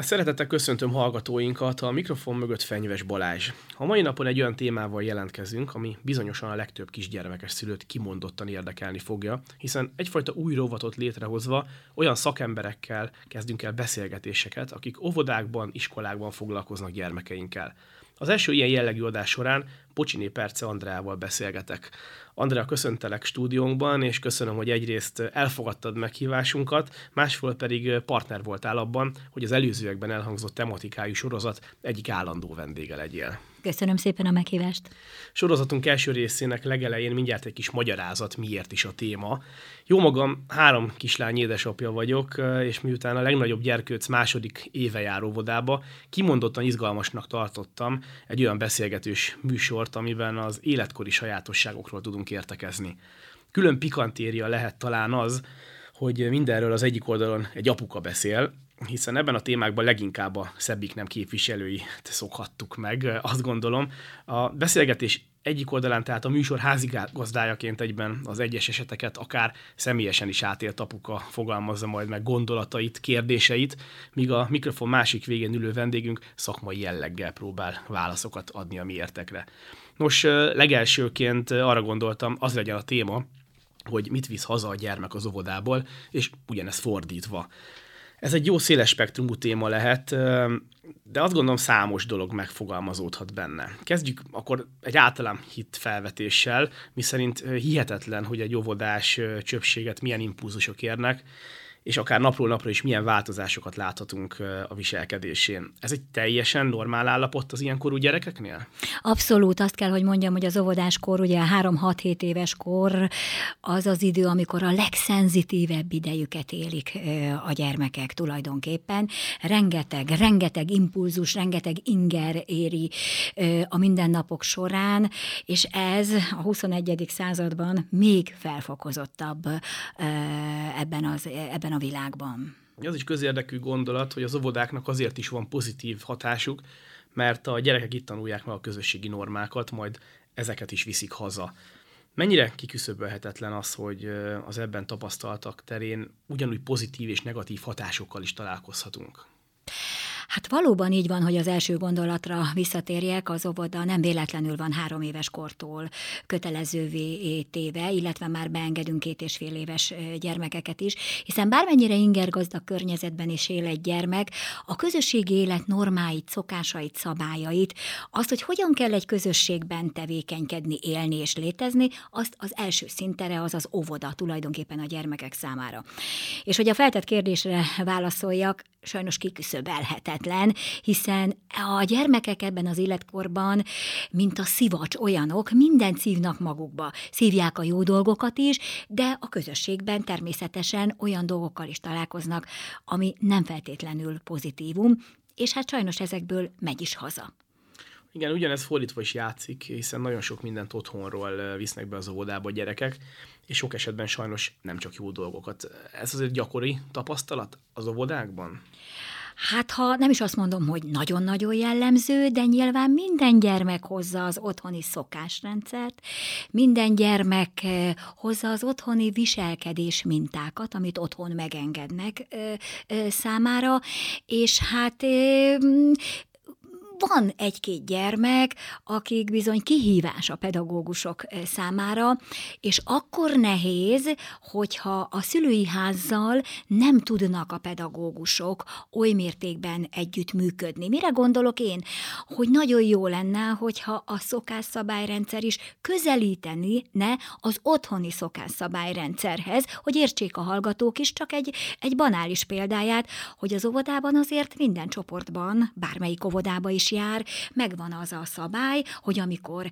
Szeretettel köszöntöm hallgatóinkat, a mikrofon mögött Fenyves Balázs. A mai napon egy olyan témával jelentkezünk, ami bizonyosan a legtöbb kisgyermekes szülőt kimondottan érdekelni fogja, hiszen egyfajta új rovatot létrehozva olyan szakemberekkel kezdünk el beszélgetéseket, akik óvodákban, iskolákban foglalkoznak gyermekeinkkel. Az első ilyen jellegű adás során Pocsiné Perce Andreával beszélgetek. Andrea, köszöntelek stúdiónkban, és köszönöm, hogy egyrészt elfogadtad meghívásunkat, másfél pedig partner voltál abban, hogy az előzőekben elhangzott tematikájú sorozat egyik állandó vendége legyél. Köszönöm szépen a meghívást. Sorozatunk első részének legelején mindjárt egy kis magyarázat, miért is a téma. Jó magam, három kislány édesapja vagyok, és miután a legnagyobb gyerkőc második éve jár óvodába, kimondottan izgalmasnak tartottam egy olyan beszélgetős műsort, amiben az életkori sajátosságokról tudunk értekezni. Külön pikantéria lehet talán az, hogy mindenről az egyik oldalon egy apuka beszél, hiszen ebben a témákban leginkább a szebbik nem képviselői szokhattuk meg, azt gondolom. A beszélgetés egyik oldalán, tehát a műsor házigazdájaként egyben az egyes eseteket akár személyesen is átélt apuka fogalmazza majd meg gondolatait, kérdéseit, míg a mikrofon másik végén ülő vendégünk szakmai jelleggel próbál válaszokat adni a miértekre. Nos, legelsőként arra gondoltam, az legyen a téma, hogy mit visz haza a gyermek az óvodából, és ugyanez fordítva. Ez egy jó széles spektrumú téma lehet, de azt gondolom számos dolog megfogalmazódhat benne. Kezdjük akkor egy általán hit felvetéssel, miszerint hihetetlen, hogy egy óvodás csöpséget milyen impulzusok érnek, és akár napról napra is milyen változásokat láthatunk a viselkedésén. Ez egy teljesen normál állapot az ilyenkorú gyerekeknél? Abszolút, azt kell, hogy mondjam, hogy az óvodáskor, ugye a 3-6-7 éves kor az az idő, amikor a legszenzitívebb idejüket élik a gyermekek tulajdonképpen. Rengeteg, rengeteg impulzus, rengeteg inger éri a mindennapok során, és ez a 21. században még felfokozottabb ebben, az, ebben a a világban. Az is közérdekű gondolat, hogy az óvodáknak azért is van pozitív hatásuk, mert a gyerekek itt tanulják meg a közösségi normákat, majd ezeket is viszik haza. Mennyire kiküszöbölhetetlen az, hogy az ebben tapasztaltak terén ugyanúgy pozitív és negatív hatásokkal is találkozhatunk? Hát valóban így van, hogy az első gondolatra visszatérjek, az óvoda nem véletlenül van három éves kortól kötelezővé téve, illetve már beengedünk két és fél éves gyermekeket is, hiszen bármennyire ingergazdag környezetben is él egy gyermek, a közösségi élet normáit, szokásait, szabályait, azt, hogy hogyan kell egy közösségben tevékenykedni, élni és létezni, azt az első szintere az az óvoda tulajdonképpen a gyermekek számára. És hogy a feltett kérdésre válaszoljak, sajnos kiküszöbelhetetlen, hiszen a gyermekek ebben az életkorban, mint a szivacs olyanok, mindent szívnak magukba. Szívják a jó dolgokat is, de a közösségben természetesen olyan dolgokkal is találkoznak, ami nem feltétlenül pozitívum, és hát sajnos ezekből megy is haza. Igen, ugyanez fordítva is játszik, hiszen nagyon sok mindent otthonról visznek be az óvodába a gyerekek, és sok esetben sajnos nem csak jó dolgokat. Ez azért gyakori tapasztalat az óvodákban? Hát ha nem is azt mondom, hogy nagyon-nagyon jellemző, de nyilván minden gyermek hozza az otthoni szokásrendszert, minden gyermek hozza az otthoni viselkedés mintákat, amit otthon megengednek számára, és hát van egy-két gyermek, akik bizony kihívás a pedagógusok eh, számára, és akkor nehéz, hogyha a szülői házzal nem tudnak a pedagógusok oly mértékben együtt működni. Mire gondolok én? Hogy nagyon jó lenne, hogyha a szokásszabályrendszer is közelíteni ne az otthoni szokásszabályrendszerhez, hogy értsék a hallgatók is, csak egy, egy banális példáját, hogy az óvodában azért minden csoportban, bármelyik óvodába is jár, megvan az a szabály, hogy amikor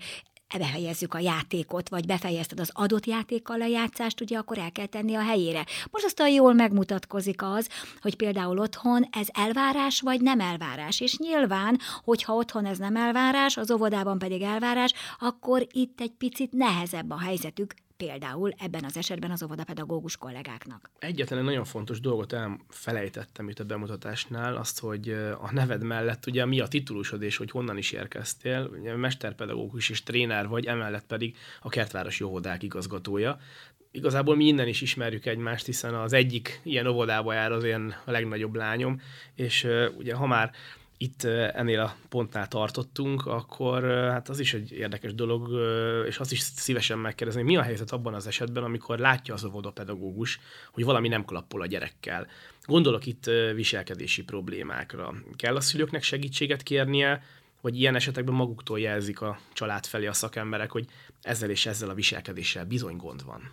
behelyezzük a játékot, vagy befejezted az adott játékkal a játszást, ugye akkor el kell tenni a helyére. Most aztán jól megmutatkozik az, hogy például otthon ez elvárás, vagy nem elvárás. És nyilván, hogyha otthon ez nem elvárás, az óvodában pedig elvárás, akkor itt egy picit nehezebb a helyzetük, például ebben az esetben az óvodapedagógus kollégáknak. Egyetlen egy nagyon fontos dolgot elfelejtettem itt a bemutatásnál, azt, hogy a neved mellett ugye mi a titulusod és hogy honnan is érkeztél, ugye mesterpedagógus és tréner vagy, emellett pedig a Kertvárosi Óvodák igazgatója. Igazából mi innen is ismerjük egymást, hiszen az egyik ilyen óvodába jár az én a legnagyobb lányom, és ugye ha már itt ennél a pontnál tartottunk, akkor hát az is egy érdekes dolog, és azt is szívesen megkérdezni, mi a helyzet abban az esetben, amikor látja az óvodapedagógus, hogy valami nem klappol a gyerekkel. Gondolok itt viselkedési problémákra. Kell a szülőknek segítséget kérnie, vagy ilyen esetekben maguktól jelzik a család felé a szakemberek, hogy ezzel és ezzel a viselkedéssel bizony gond van.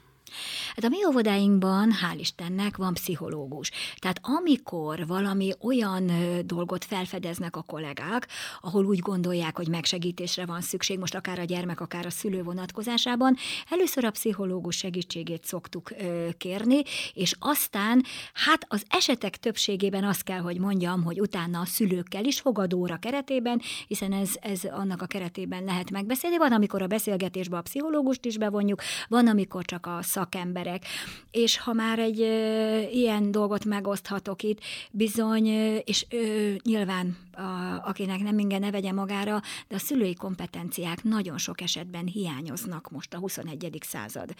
Hát a mi óvodáinkban, hál' Istennek, van pszichológus. Tehát amikor valami olyan dolgot felfedeznek a kollégák, ahol úgy gondolják, hogy megsegítésre van szükség, most akár a gyermek, akár a szülő vonatkozásában, először a pszichológus segítségét szoktuk kérni, és aztán, hát az esetek többségében azt kell, hogy mondjam, hogy utána a szülőkkel is fogadóra keretében, hiszen ez, ez annak a keretében lehet megbeszélni. Van, amikor a beszélgetésbe a pszichológust is bevonjuk, van, amikor csak a szakemberek. És ha már egy ilyen dolgot megoszthatok itt, bizony, és ö, nyilván a, akinek nem inge ne vegye magára, de a szülői kompetenciák nagyon sok esetben hiányoznak most a 21. század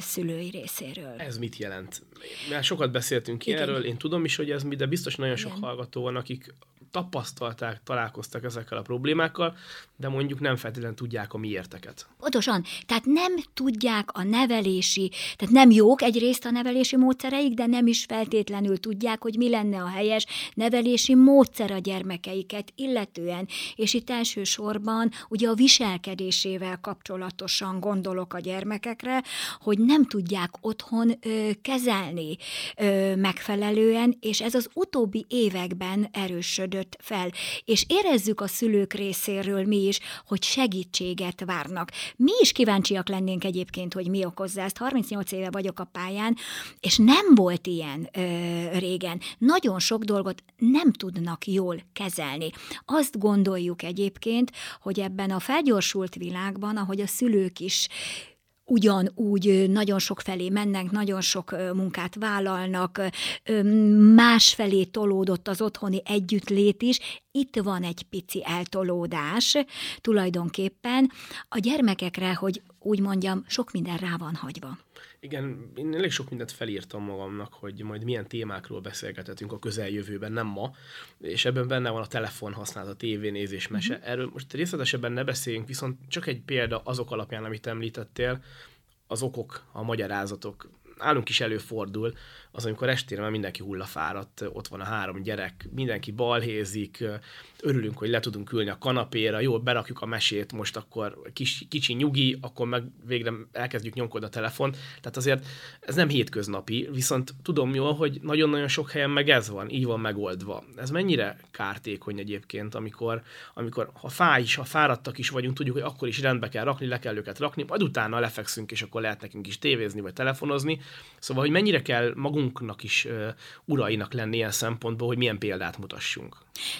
szülői részéről. Ez mit jelent? Mert sokat beszéltünk Igen. erről, én tudom is, hogy ez mi, de biztos nagyon sok Igen. hallgató van, akik tapasztalták, találkoztak ezekkel a problémákkal, de mondjuk nem feltétlenül tudják a miérteket. Pontosan. Tehát nem tudják a nevelési, tehát nem jók egyrészt a nevelési módszereik, de nem is feltétlenül tudják, hogy mi lenne a helyes nevelési módszer a gyermekeiket illetően. És itt elsősorban ugye a viselkedésével kapcsolatosan gondolok a gyermekekre, hogy nem tudják otthon ö, kezelni ö, megfelelően, és ez az utóbbi években erősödött nőtt fel, és érezzük a szülők részéről mi is, hogy segítséget várnak. Mi is kíváncsiak lennénk egyébként, hogy mi okozza ezt. 38 éve vagyok a pályán, és nem volt ilyen ö, régen. Nagyon sok dolgot nem tudnak jól kezelni. Azt gondoljuk egyébként, hogy ebben a felgyorsult világban, ahogy a szülők is ugyanúgy nagyon sok felé mennek, nagyon sok munkát vállalnak, másfelé tolódott az otthoni együttlét is, itt van egy pici eltolódás tulajdonképpen. A gyermekekre, hogy úgy mondjam, sok minden rá van hagyva. Igen, én elég sok mindent felírtam magamnak, hogy majd milyen témákról beszélgethetünk a közeljövőben, nem ma, és ebben benne van a telefon használat, a tévénézés, mese. Mm-hmm. Erről most részletesebben ne beszéljünk, viszont csak egy példa azok alapján, amit említettél, az okok, a magyarázatok nálunk is előfordul, az, amikor estére már mindenki hullafáradt, ott van a három gyerek, mindenki balhézik, örülünk, hogy le tudunk ülni a kanapéra, jól berakjuk a mesét, most akkor kis, kicsi nyugi, akkor meg végre elkezdjük nyomkodni a telefon. Tehát azért ez nem hétköznapi, viszont tudom jól, hogy nagyon-nagyon sok helyen meg ez van, így van megoldva. Ez mennyire kártékony egyébként, amikor, amikor ha fáj is, ha fáradtak is vagyunk, tudjuk, hogy akkor is rendbe kell rakni, le kell őket rakni, majd utána lefekszünk, és akkor lehet nekünk is tévézni, vagy telefonozni. Szóval, hogy mennyire kell magunknak is uh, urainak lenni ilyen szempontból, hogy milyen példát mutassunk.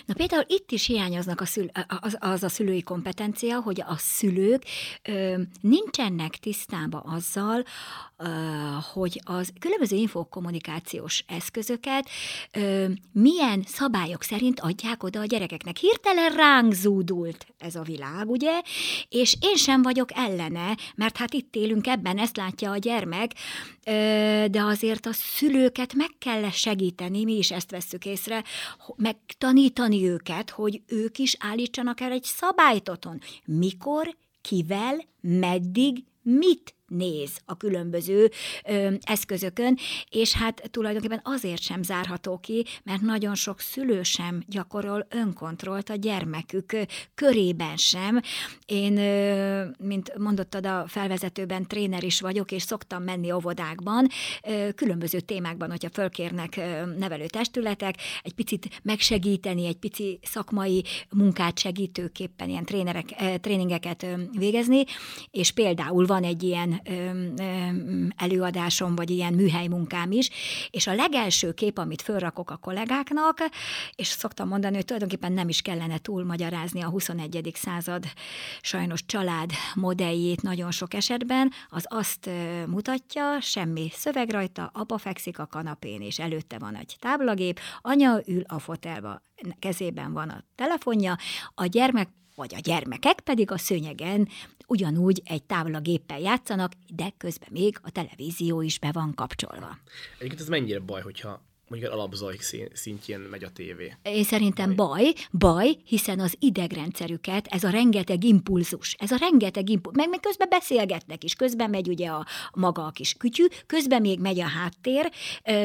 Na például itt is hiányoznak a szül, az, az a szülői kompetencia, hogy a szülők ö, nincsenek tisztában azzal, ö, hogy az különböző infokommunikációs eszközöket ö, milyen szabályok szerint adják oda a gyerekeknek. Hirtelen ránk zúdult ez a világ, ugye? És én sem vagyok ellene, mert hát itt élünk ebben, ezt látja a gyermek, ö, de azért a szülőket meg kell segíteni, mi is ezt vesszük észre, megtanítani őket, hogy ők is állítsanak el egy szabályt otthon. Mikor, kivel, meddig, mit néz a különböző ö, eszközökön, és hát tulajdonképpen azért sem zárható ki, mert nagyon sok szülő sem gyakorol önkontrollt a gyermekük körében sem. Én, ö, mint mondottad a felvezetőben, tréner is vagyok, és szoktam menni óvodákban, ö, különböző témákban, hogyha fölkérnek nevelő testületek, egy picit megsegíteni, egy pici szakmai munkát segítőképpen ilyen trénerek, tréningeket végezni, és például van egy ilyen előadásom, vagy ilyen műhely munkám is, és a legelső kép, amit fölrakok a kollégáknak, és szoktam mondani, hogy tulajdonképpen nem is kellene túl magyarázni a 21. század sajnos család modelljét nagyon sok esetben, az azt mutatja, semmi szöveg rajta, apa fekszik a kanapén, és előtte van egy táblagép, anya ül a fotelba, kezében van a telefonja, a gyermek vagy a gyermekek pedig a szőnyegen ugyanúgy egy táblagéppel játszanak, de közben még a televízió is be van kapcsolva. Egyébként ez mennyire baj, hogyha mondjuk alapzaj szintjén megy a tévé. Én szerintem baj, baj, hiszen az idegrendszerüket, ez a rengeteg impulzus, ez a rengeteg impulzus, meg, meg közben beszélgetnek is, közben megy ugye a, maga a kis kütyű, közben még megy a háttér,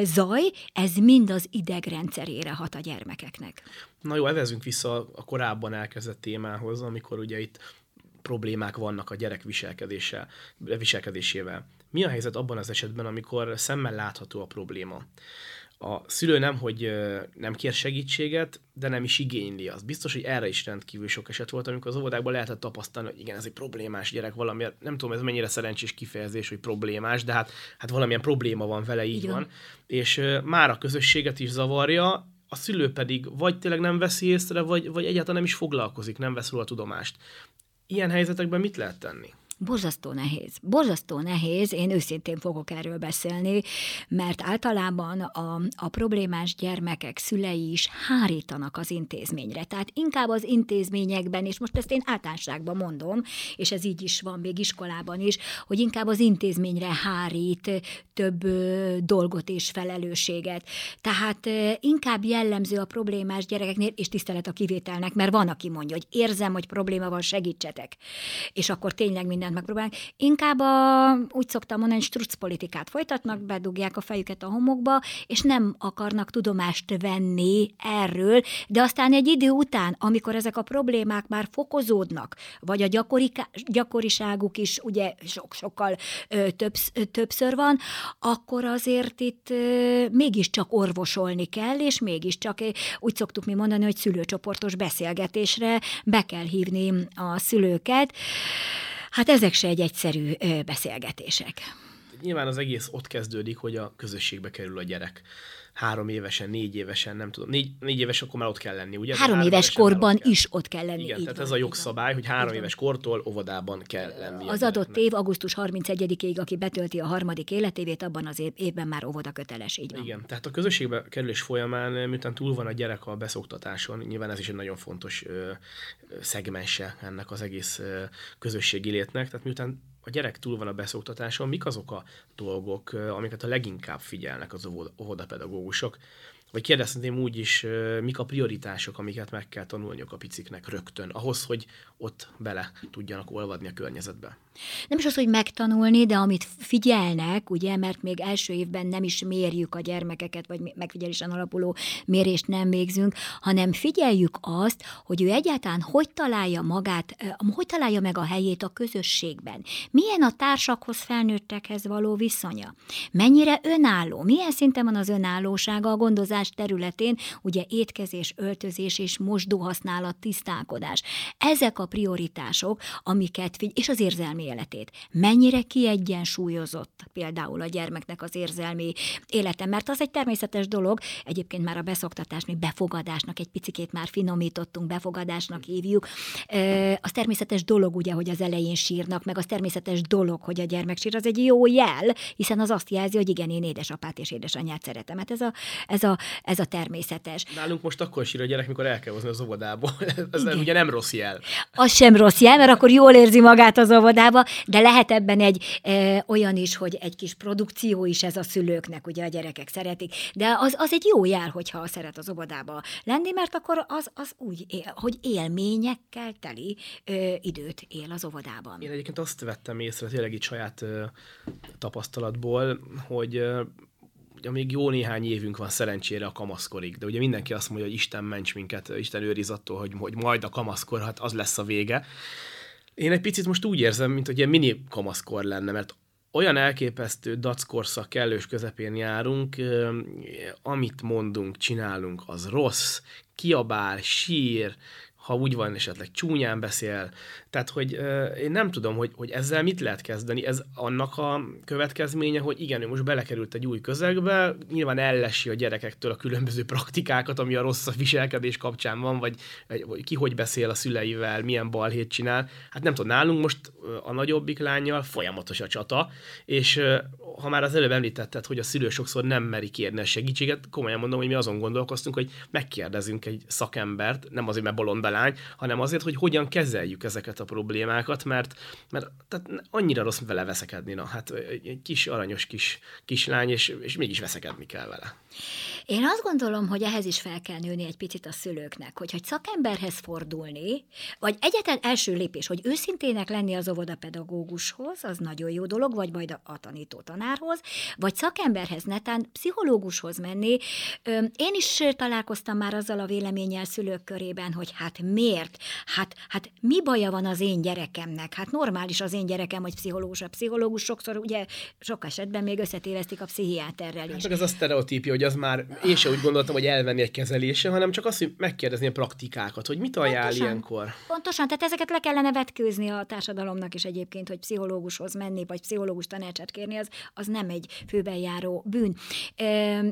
zaj, ez mind az idegrendszerére hat a gyermekeknek. Na jó, evezünk vissza a korábban elkezdett témához, amikor ugye itt problémák vannak a gyerek viselkedéssel, viselkedésével. Mi a helyzet abban az esetben, amikor szemmel látható a probléma? A szülő nem, hogy nem kér segítséget, de nem is igényli azt. Biztos, hogy erre is rendkívül sok eset volt, amikor az óvodákban lehetett tapasztalni, hogy igen, ez egy problémás gyerek, valami, nem tudom, ez mennyire szerencsés kifejezés, hogy problémás, de hát, hát valamilyen probléma van vele, így igen. van. És már a közösséget is zavarja, a szülő pedig vagy tényleg nem veszi észre, vagy, vagy egyáltalán nem is foglalkozik, nem vesz róla tudomást. Ilyen helyzetekben mit lehet tenni? Borzasztó nehéz. Borzasztó nehéz, én őszintén fogok erről beszélni, mert általában a, a problémás gyermekek szülei is hárítanak az intézményre. Tehát inkább az intézményekben, és most ezt én általánosságban mondom, és ez így is van még iskolában is, hogy inkább az intézményre hárít több dolgot és felelősséget. Tehát inkább jellemző a problémás gyerekeknél, és tisztelet a kivételnek, mert van, aki mondja, hogy érzem, hogy probléma van, segítsetek. És akkor tényleg minden mindent megpróbálnak. Inkább a, úgy szoktam mondani, struc politikát folytatnak, bedugják a fejüket a homokba, és nem akarnak tudomást venni erről, de aztán egy idő után, amikor ezek a problémák már fokozódnak, vagy a gyakori, gyakoriságuk is ugye sok-sokkal több, többször van, akkor azért itt ö, mégiscsak orvosolni kell, és mégiscsak úgy szoktuk mi mondani, hogy szülőcsoportos beszélgetésre be kell hívni a szülőket. Hát ezek se egy egyszerű beszélgetések. Nyilván az egész ott kezdődik, hogy a közösségbe kerül a gyerek három évesen, négy évesen, nem tudom, négy, négy éves akkor már ott kell lenni, ugye? Három, három éves korban ott is ott kell lenni. Igen, tehát van, ez a jogszabály, hogy három éves kortól óvodában kell lenni. Az adott év augusztus 31-ig, aki betölti a harmadik életévét, abban az év, évben már óvoda köteles, így van. Igen, tehát a közösségbe kerülés folyamán, miután túl van a gyerek a beszoktatáson, nyilván ez is egy nagyon fontos ö, szegmense ennek az egész ö, közösségi létnek, tehát miután a gyerek túl van a beszoktatáson, mik azok a dolgok, amiket a leginkább figyelnek az óvodapedagógusok, vagy kérdezhetném úgy is, mik a prioritások, amiket meg kell tanulniuk a piciknek rögtön, ahhoz, hogy ott bele tudjanak olvadni a környezetbe. Nem is az, hogy megtanulni, de amit figyelnek, ugye, mert még első évben nem is mérjük a gyermekeket, vagy megfigyelésen alapuló mérést nem végzünk, hanem figyeljük azt, hogy ő egyáltalán hogy találja magát, hogy találja meg a helyét a közösségben. Milyen a társakhoz, felnőttekhez való viszonya. Mennyire önálló, milyen szinten van az önállósága a gondozás területén, ugye étkezés, öltözés és mosdóhasználat, tisztálkodás. Ezek a prioritások, amiket figy- és az érzelmi életét. Mennyire kiegyensúlyozott például a gyermeknek az érzelmi élete, mert az egy természetes dolog, egyébként már a beszoktatás, mi befogadásnak egy picikét már finomítottunk, befogadásnak hívjuk. Az természetes dolog ugye, hogy az elején sírnak, meg az természetes dolog, hogy a gyermek sír, az egy jó jel, hiszen az azt jelzi, hogy igen, én édesapát és édesanyját szeretem. Hát ez a, ez a, ez a természetes. Nálunk most akkor sír a gyerek, mikor el kell hozni az óvodából. ez igen. ugye nem rossz jel. Az sem rossz jel, mert akkor jól érzi magát az óvodába, de lehet ebben egy e, olyan is, hogy egy kis produkció is ez a szülőknek, ugye a gyerekek szeretik, de az, az egy jó jel, hogyha szeret az óvodába lenni, mert akkor az, az úgy él, hogy élményekkel teli ö, időt él az óvodában. Én egyébként azt vettem észre, tényleg itt saját ö, tapasztalatból, hogy ö, ugye még jó néhány évünk van szerencsére a kamaszkorig, de ugye mindenki azt mondja, hogy Isten ments minket, Isten őriz attól, hogy, hogy majd a kamaszkor, hát az lesz a vége. Én egy picit most úgy érzem, mint hogy ilyen mini kamaszkor lenne, mert olyan elképesztő dackorszak kellős közepén járunk, amit mondunk, csinálunk, az rossz, kiabál, sír, ha úgy van, esetleg csúnyán beszél. Tehát, hogy én nem tudom, hogy, hogy ezzel mit lehet kezdeni. Ez annak a következménye, hogy igen, ő most belekerült egy új közegbe, nyilván ellesi a gyerekektől a különböző praktikákat, ami a rossz viselkedés kapcsán van, vagy, vagy ki hogy beszél a szüleivel, milyen balhét csinál. Hát nem tudom, nálunk most a nagyobbik lányjal folyamatos a csata, és ha már az előbb említetted, hogy a szülő sokszor nem meri kérni a segítséget, komolyan mondom, hogy mi azon gondolkoztunk, hogy megkérdezünk egy szakembert, nem azért, mert bolond lány, hanem azért, hogy hogyan kezeljük ezeket a problémákat, mert, mert tehát annyira rossz vele veszekedni, na, hát egy kis aranyos kis kislány, és, és mégis veszekedni kell vele. Én azt gondolom, hogy ehhez is fel kell nőni egy picit a szülőknek, hogy, hogy szakemberhez fordulni, vagy egyetlen első lépés, hogy őszintének lenni az óvodapedagógushoz, az nagyon jó dolog, vagy majd a, a tanító tanárhoz, vagy szakemberhez, netán pszichológushoz menni. Én is találkoztam már azzal a véleménnyel szülők körében, hogy hát miért? Hát, hát mi baja van az én gyerekemnek? Hát normális az én gyerekem, hogy pszichológus. A pszichológus sokszor ugye sok esetben még összetévesztik a pszichiáterrel is. Hát ez a sztereotípia, hogy az már én sem úgy gondoltam, hogy elvenni egy kezelése, hanem csak azt, hogy megkérdezni a praktikákat, hogy mit ajánl pontosan, ilyenkor. Pontosan, tehát ezeket le kellene vetkőzni a társadalomnak is egyébként, hogy pszichológushoz menni, vagy pszichológus tanácsát kérni, az, az nem egy főben járó bűn.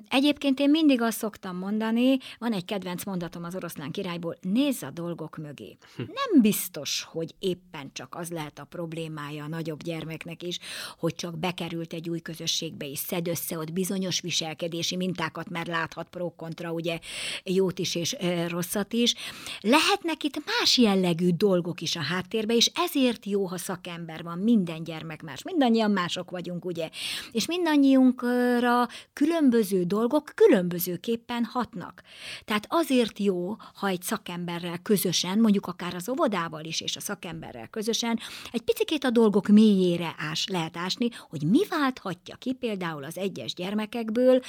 Egyébként én mindig azt szoktam mondani, van egy kedvenc mondatom az oroszlán királyból, nézz a dolgok mögé. Hm. Nem biztos, hogy éppen csak az lehet a problémája a nagyobb gyermeknek is, hogy csak bekerült egy új közösségbe, és szed össze ott bizonyos viselkedési mintákat, mert láthat pro-kontra, ugye jót is és rosszat is. Lehetnek itt más jellegű dolgok is a háttérbe, és ezért jó, ha szakember van, minden gyermek más, mindannyian mások vagyunk, ugye, és mindannyiunkra különböző dolgok különbözőképpen hatnak. Tehát azért jó, ha egy szakemberrel közösen, mondjuk akár az óvodával is, és a szakemberrel közösen, egy picit a dolgok mélyére ás, lehet ásni, hogy mi válthatja ki például az egyes gyermekekből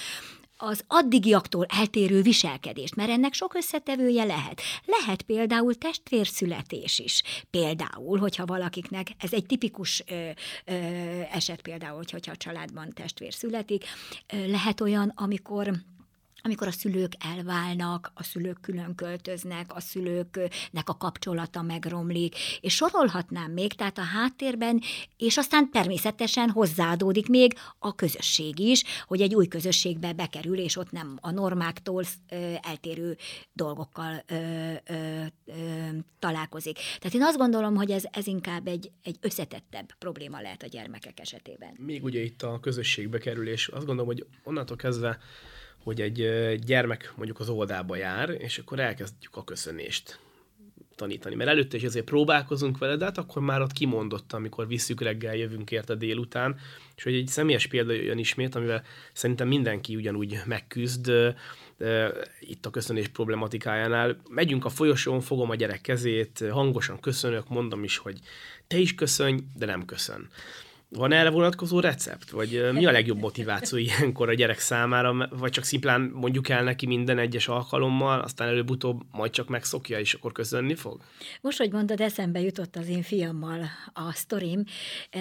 az addigiaktól eltérő viselkedést, mert ennek sok összetevője lehet. Lehet például testvérszületés is. Például, hogyha valakiknek, ez egy tipikus ö, ö, eset például, hogyha a családban testvér születik, ö, lehet olyan, amikor amikor a szülők elválnak, a szülők külön költöznek, a szülőknek a kapcsolata megromlik, és sorolhatnám még, tehát a háttérben, és aztán természetesen hozzáadódik még a közösség is, hogy egy új közösségbe bekerül, és ott nem a normáktól eltérő dolgokkal ö, ö, ö, találkozik. Tehát én azt gondolom, hogy ez, ez inkább egy, egy összetettebb probléma lehet a gyermekek esetében. Még ugye itt a közösségbe kerülés, azt gondolom, hogy onnantól kezdve hogy egy gyermek mondjuk az oldába jár, és akkor elkezdjük a köszönést tanítani. Mert előtte is azért próbálkozunk vele, de hát akkor már ott kimondott, amikor visszük reggel, jövünk érte délután, és hogy egy személyes példa jön ismét, amivel szerintem mindenki ugyanúgy megküzd, itt a köszönés problematikájánál. Megyünk a folyosón, fogom a gyerek kezét, hangosan köszönök, mondom is, hogy te is köszönj, de nem köszön. Van erre vonatkozó recept? Vagy mi a legjobb motiváció ilyenkor a gyerek számára? Vagy csak szimplán mondjuk el neki minden egyes alkalommal, aztán előbb-utóbb majd csak megszokja, és akkor köszönni fog? Most, hogy mondod, eszembe jutott az én fiammal a sztorim.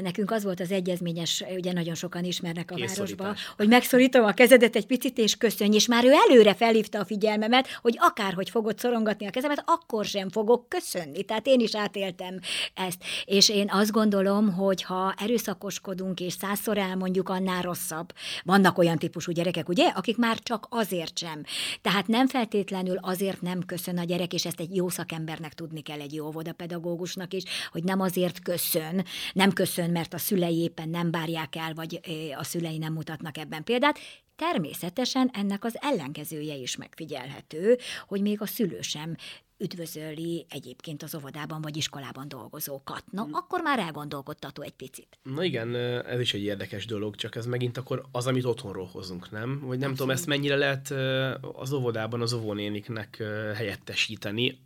Nekünk az volt az egyezményes, ugye nagyon sokan ismernek a városba, hogy megszorítom a kezedet egy picit, és köszönj, és már ő előre felhívta a figyelmemet, hogy akárhogy fogod szorongatni a kezemet, akkor sem fogok köszönni. Tehát én is átéltem ezt. És én azt gondolom, hogy ha erőszak erőszakoskodunk, és százszor elmondjuk, annál rosszabb. Vannak olyan típusú gyerekek, ugye, akik már csak azért sem. Tehát nem feltétlenül azért nem köszön a gyerek, és ezt egy jó szakembernek tudni kell, egy jó óvodapedagógusnak is, hogy nem azért köszön, nem köszön, mert a szülei éppen nem bárják el, vagy a szülei nem mutatnak ebben példát, Természetesen ennek az ellenkezője is megfigyelhető, hogy még a szülő sem üdvözöli egyébként az óvodában vagy iskolában dolgozókat. Na, hmm. akkor már elgondolkodtató egy picit. Na igen, ez is egy érdekes dolog, csak ez megint akkor az, amit otthonról hozunk, nem? Vagy nem Abszolút. tudom, ezt mennyire lehet az óvodában az óvónéniknek helyettesíteni,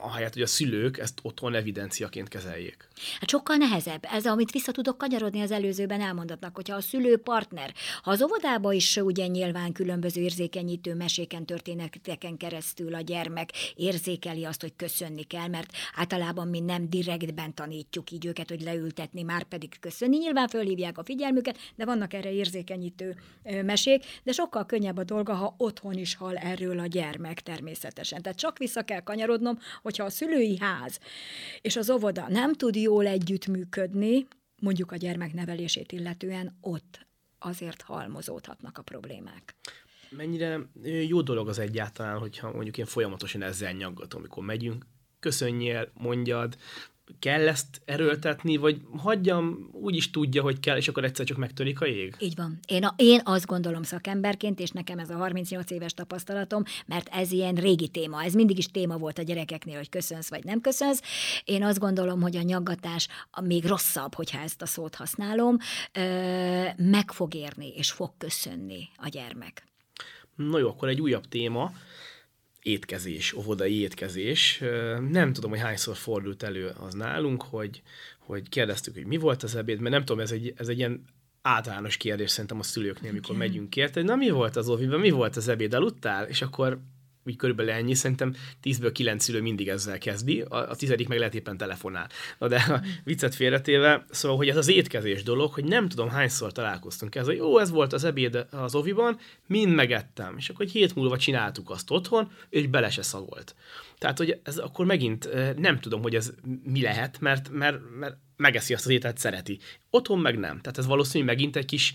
ahelyett, hogy a szülők ezt otthon evidenciaként kezeljék. Hát sokkal nehezebb. Ez, amit vissza tudok kanyarodni az előzőben elmondatnak, hogyha a szülő partner, ha az óvodába is ugye nyilván különböző érzékenyítő meséken, történeteken keresztül a gyermek érzékeli azt, hogy köszönni kell, mert általában mi nem direktben tanítjuk így őket, hogy leültetni, már pedig köszönni. Nyilván fölhívják a figyelmüket, de vannak erre érzékenyítő mesék, de sokkal könnyebb a dolga, ha otthon is hal erről a gyermek természetesen. Tehát csak vissza kell kanyarodnom hogyha a szülői ház és az óvoda nem tud jól együttműködni, mondjuk a gyermek nevelését illetően, ott azért halmozódhatnak a problémák. Mennyire jó dolog az egyáltalán, hogyha mondjuk én folyamatosan ezzel nyaggatom, amikor megyünk, köszönjél, mondjad, kell ezt erőltetni, vagy hagyjam, úgy is tudja, hogy kell, és akkor egyszer csak megtörik a jég? Így van. Én, a, én azt gondolom szakemberként, és nekem ez a 38 éves tapasztalatom, mert ez ilyen régi téma, ez mindig is téma volt a gyerekeknél, hogy köszönsz vagy nem köszönsz. Én azt gondolom, hogy a nyaggatás a még rosszabb, hogyha ezt a szót használom, ö, meg fog érni, és fog köszönni a gyermek. Na jó, akkor egy újabb téma, étkezés, óvodai étkezés. Nem tudom, hogy hányszor fordult elő az nálunk, hogy, hogy kérdeztük, hogy mi volt az ebéd, mert nem tudom, ez egy, ez egy ilyen általános kérdés szerintem a szülőknél, amikor okay. megyünk kért, na mi volt az óviban, mi volt az ebéd, aludtál? És akkor úgy körülbelül ennyi, szerintem 10-ből 9 szülő mindig ezzel kezdi, a, a tizedik meg lehet éppen telefonál. Na de a viccet félretéve, szóval, hogy ez az étkezés dolog, hogy nem tudom hányszor találkoztunk ezzel, hogy jó, ez volt az ebéd az oviban, mind megettem, és akkor egy hét múlva csináltuk azt otthon, és bele se szagolt. Tehát, hogy ez akkor megint nem tudom, hogy ez mi lehet, mert, mert, mert megeszi azt az ételt, szereti. Otthon meg nem. Tehát ez valószínűleg megint egy kis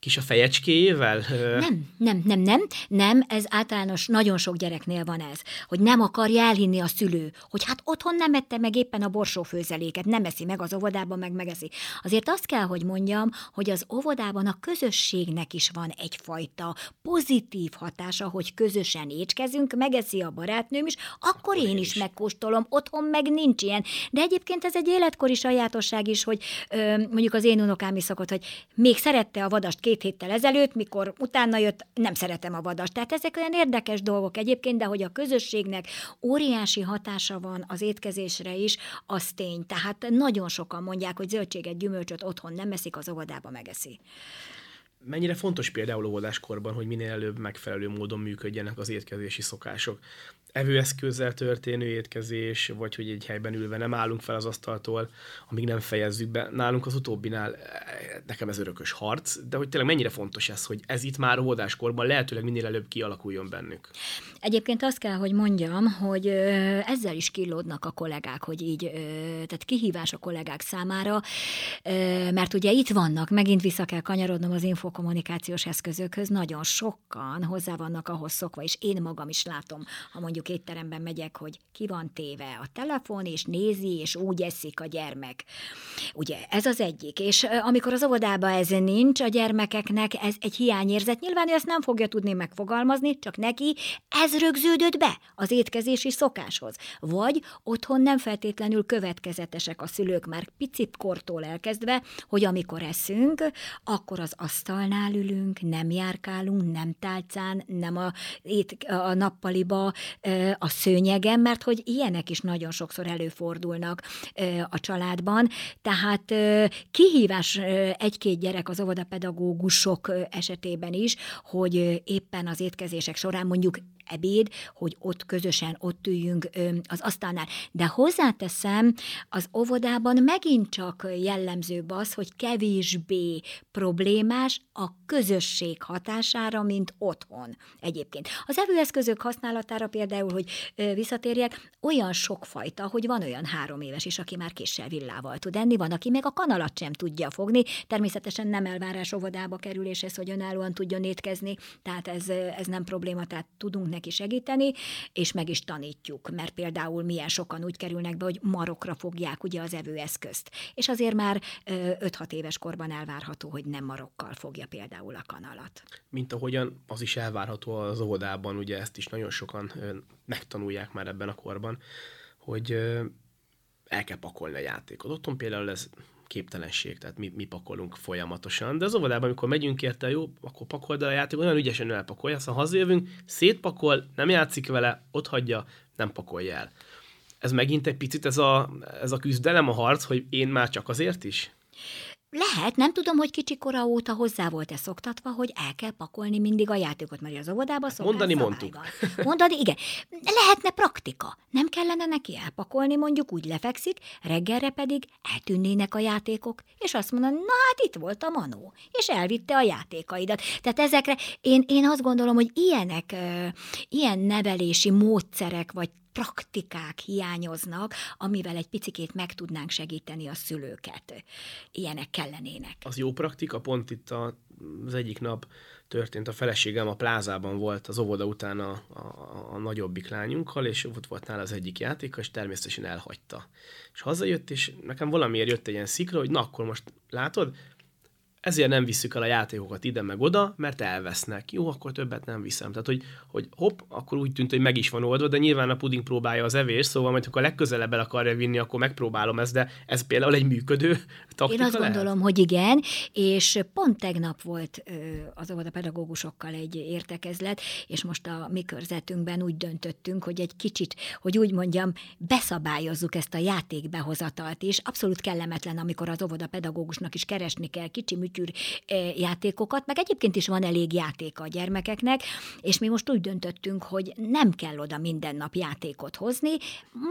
kis a fejecskéjével? Nem, nem, nem, nem, nem, ez általános, nagyon sok gyereknél van ez, hogy nem akarja elhinni a szülő, hogy hát otthon nem ette meg éppen a borsófőzeléket, nem eszi meg az óvodában, meg megeszi. Azért azt kell, hogy mondjam, hogy az óvodában a közösségnek is van egyfajta pozitív hatása, hogy közösen écskezünk, megeszi a barátnőm is, akkor, akkor én is, is megkóstolom, otthon meg nincs ilyen. De egyébként ez egy életkori sajátosság is, hogy ö, mondjuk az én unokám is szokott, hogy még szerette a vadast két héttel ezelőtt, mikor utána jött, nem szeretem a vadast. Tehát ezek olyan érdekes dolgok egyébként, de hogy a közösségnek óriási hatása van az étkezésre is, az tény. Tehát nagyon sokan mondják, hogy zöldséget, gyümölcsöt otthon nem eszik, az óvodába megeszi. Mennyire fontos például óvodáskorban, hogy minél előbb megfelelő módon működjenek az étkezési szokások? Evőeszközzel történő étkezés, vagy hogy egy helyben ülve nem állunk fel az asztaltól, amíg nem fejezzük be. Nálunk az utóbbinál nekem ez örökös harc, de hogy tényleg mennyire fontos ez, hogy ez itt már óvodáskorban lehetőleg minél előbb kialakuljon bennük. Egyébként azt kell, hogy mondjam, hogy ezzel is kilódnak a kollégák, hogy így, tehát kihívás a kollégák számára, mert ugye itt vannak, megint vissza kell kanyarodnom az infokommunikációs eszközökhöz, nagyon sokan hozzá vannak ahhoz szokva, és én magam is látom, ha mondjuk étteremben megyek, hogy ki van téve a telefon, és nézi, és úgy eszik a gyermek. Ugye ez az egyik. És amikor az óvodában ez nincs, a gyermekeknek ez egy hiányérzet. Nyilván ő ezt nem fogja tudni megfogalmazni, csak neki ez rögződött be az étkezési szokáshoz. Vagy otthon nem feltétlenül következetesek a szülők már picit kortól elkezdve, hogy amikor eszünk, akkor az asztalnál ülünk, nem járkálunk, nem tálcán, nem a, ét, a nappaliba, a szőnyegen, mert hogy ilyenek is nagyon sokszor előfordulnak a családban. Tehát kihívás egy-két gyerek az óvodapedagógusok esetében is, hogy éppen az étkezések során mondjuk ebéd, hogy ott közösen ott üljünk az asztalnál. De hozzáteszem, az óvodában megint csak jellemzőbb az, hogy kevésbé problémás a közösség hatására, mint otthon egyébként. Az evőeszközök használatára például, hogy visszatérjek, olyan sokfajta, hogy van olyan három éves is, aki már késsel villával tud enni, van, aki meg a kanalat sem tudja fogni, természetesen nem elvárás óvodába kerüléshez, hogy önállóan tudjon étkezni, tehát ez, ez nem probléma, tehát tudunk neki segíteni, és meg is tanítjuk, mert például milyen sokan úgy kerülnek be, hogy marokra fogják ugye az evőeszközt. És azért már 5-6 éves korban elvárható, hogy nem marokkal fogja például a kanalat. Mint ahogyan az is elvárható az óvodában, ugye ezt is nagyon sokan megtanulják már ebben a korban, hogy el kell pakolni a játékot. Otthon például ez képtelenség, tehát mi, mi pakolunk folyamatosan. De az óvodában, amikor megyünk érte, jó, akkor pakold el a játék, olyan ügyesen elpakolja, aztán hazajövünk, szétpakol, nem játszik vele, ott hagyja, nem pakolja el. Ez megint egy picit ez a, ez a küzdelem, a harc, hogy én már csak azért is? Lehet, nem tudom, hogy kicsi kora óta hozzá volt-e szoktatva, hogy el kell pakolni mindig a játékot, mert az óvodába szokás Mondani mondtuk. Van. Mondani, igen. Lehetne praktika. Nem kellene neki elpakolni, mondjuk úgy lefekszik, reggelre pedig eltűnnének a játékok, és azt mondani, na hát itt volt a manó, és elvitte a játékaidat. Tehát ezekre én, én azt gondolom, hogy ilyenek, ilyen nevelési módszerek, vagy praktikák hiányoznak, amivel egy picikét meg tudnánk segíteni a szülőket. Ilyenek kellenének. Az jó praktika, pont itt a, az egyik nap történt, a feleségem a plázában volt az óvoda után a, a, a nagyobbik lányunkkal, és ott volt nála az egyik játék, és természetesen elhagyta. És hazajött, és nekem valamiért jött egy ilyen szikra, hogy na akkor most látod, ezért nem visszük el a játékokat ide meg oda, mert elvesznek. Jó, akkor többet nem viszem. Tehát, hogy, hogy hopp, akkor úgy tűnt, hogy meg is van oldva, de nyilván a puding próbálja az evés, szóval majd, ha legközelebb el akarja vinni, akkor megpróbálom ezt, de ez például egy működő taktika Én azt lehet? gondolom, hogy igen, és pont tegnap volt az a pedagógusokkal egy értekezlet, és most a mi körzetünkben úgy döntöttünk, hogy egy kicsit, hogy úgy mondjam, beszabályozzuk ezt a játékbehozatalt is. Abszolút kellemetlen, amikor az óvoda pedagógusnak is keresni kell kicsi műtyűr játékokat, meg egyébként is van elég játék a gyermekeknek, és mi most úgy döntöttünk, hogy nem kell oda minden nap játékot hozni,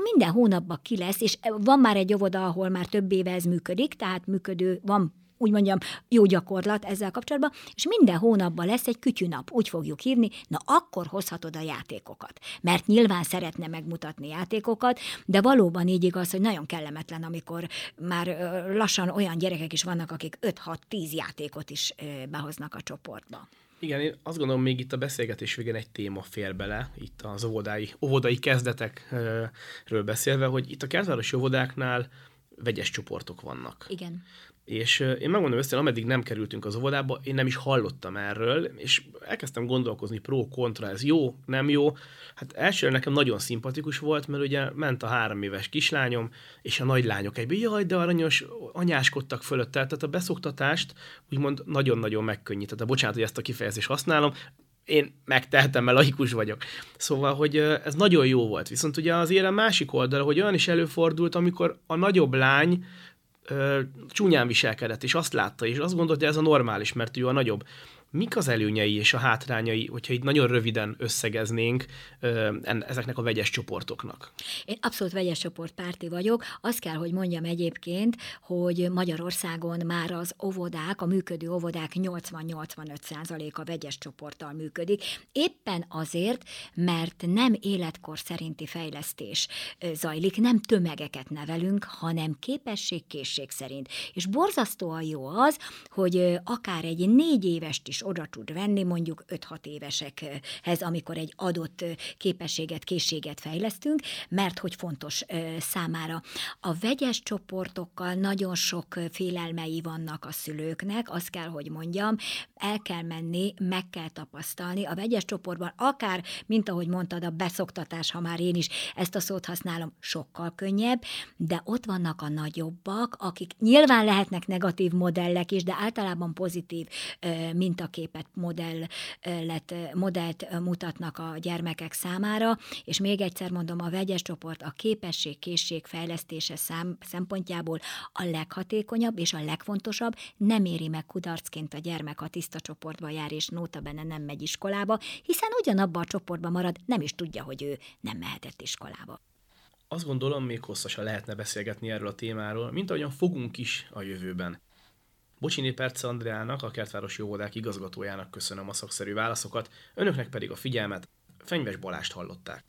minden hónapban ki lesz, és van már egy óvoda, ahol már több éve ez működik, tehát működő, van úgy mondjam, jó gyakorlat ezzel kapcsolatban, és minden hónapban lesz egy kütyünap, úgy fogjuk hívni, na akkor hozhatod a játékokat. Mert nyilván szeretne megmutatni játékokat, de valóban így igaz, hogy nagyon kellemetlen, amikor már lassan olyan gyerekek is vannak, akik 5-6-10 játékot is behoznak a csoportba. Igen, én azt gondolom, még itt a beszélgetés végén egy téma fér bele, itt az óvodai, óvodai kezdetekről beszélve, hogy itt a kertvárosi óvodáknál vegyes csoportok vannak. Igen. És én megmondom őszintén, ameddig nem kerültünk az óvodába, én nem is hallottam erről, és elkezdtem gondolkozni pro-kontra, ez jó, nem jó. Hát elsőre nekem nagyon szimpatikus volt, mert ugye ment a három éves kislányom, és a nagylányok egyben, jaj, de aranyos, anyáskodtak fölött, tehát a beszoktatást úgymond nagyon-nagyon megkönnyítette. Bocsánat, hogy ezt a kifejezést használom, én megtehetem, mert laikus vagyok. Szóval, hogy ez nagyon jó volt. Viszont ugye az érem másik oldala, hogy olyan is előfordult, amikor a nagyobb lány ö, csúnyán viselkedett, és azt látta, és azt gondolta, hogy ez a normális, mert ő a nagyobb mik az előnyei és a hátrányai, hogyha itt nagyon röviden összegeznénk ezeknek a vegyes csoportoknak? Én abszolút vegyes csoportpárti vagyok. Azt kell, hogy mondjam egyébként, hogy Magyarországon már az óvodák, a működő óvodák 80-85 a vegyes csoporttal működik. Éppen azért, mert nem életkor szerinti fejlesztés zajlik, nem tömegeket nevelünk, hanem képesség-készség szerint. És borzasztóan jó az, hogy akár egy négy évest is is oda tud venni mondjuk 5-6 évesekhez, amikor egy adott képességet, készséget fejlesztünk, mert hogy fontos számára. A vegyes csoportokkal nagyon sok félelmei vannak a szülőknek, azt kell, hogy mondjam, el kell menni, meg kell tapasztalni. A vegyes csoportban akár, mint ahogy mondtad, a beszoktatás, ha már én is ezt a szót használom, sokkal könnyebb, de ott vannak a nagyobbak, akik nyilván lehetnek negatív modellek is, de általában pozitív mint a példaképet, modellet, modellt mutatnak a gyermekek számára, és még egyszer mondom, a vegyes csoport a képesség, készség fejlesztése szám, szempontjából a leghatékonyabb és a legfontosabb, nem éri meg kudarcként a gyermek, ha tiszta csoportba jár, és nóta benne nem megy iskolába, hiszen ugyanabban a csoportban marad, nem is tudja, hogy ő nem mehetett iskolába. Azt gondolom, még hosszasan lehetne beszélgetni erről a témáról, mint ahogyan fogunk is a jövőben. Bocsini Perce Andreának, a Kertvárosi Óvodák igazgatójának köszönöm a szakszerű válaszokat, önöknek pedig a figyelmet, Fenyves Balást hallották.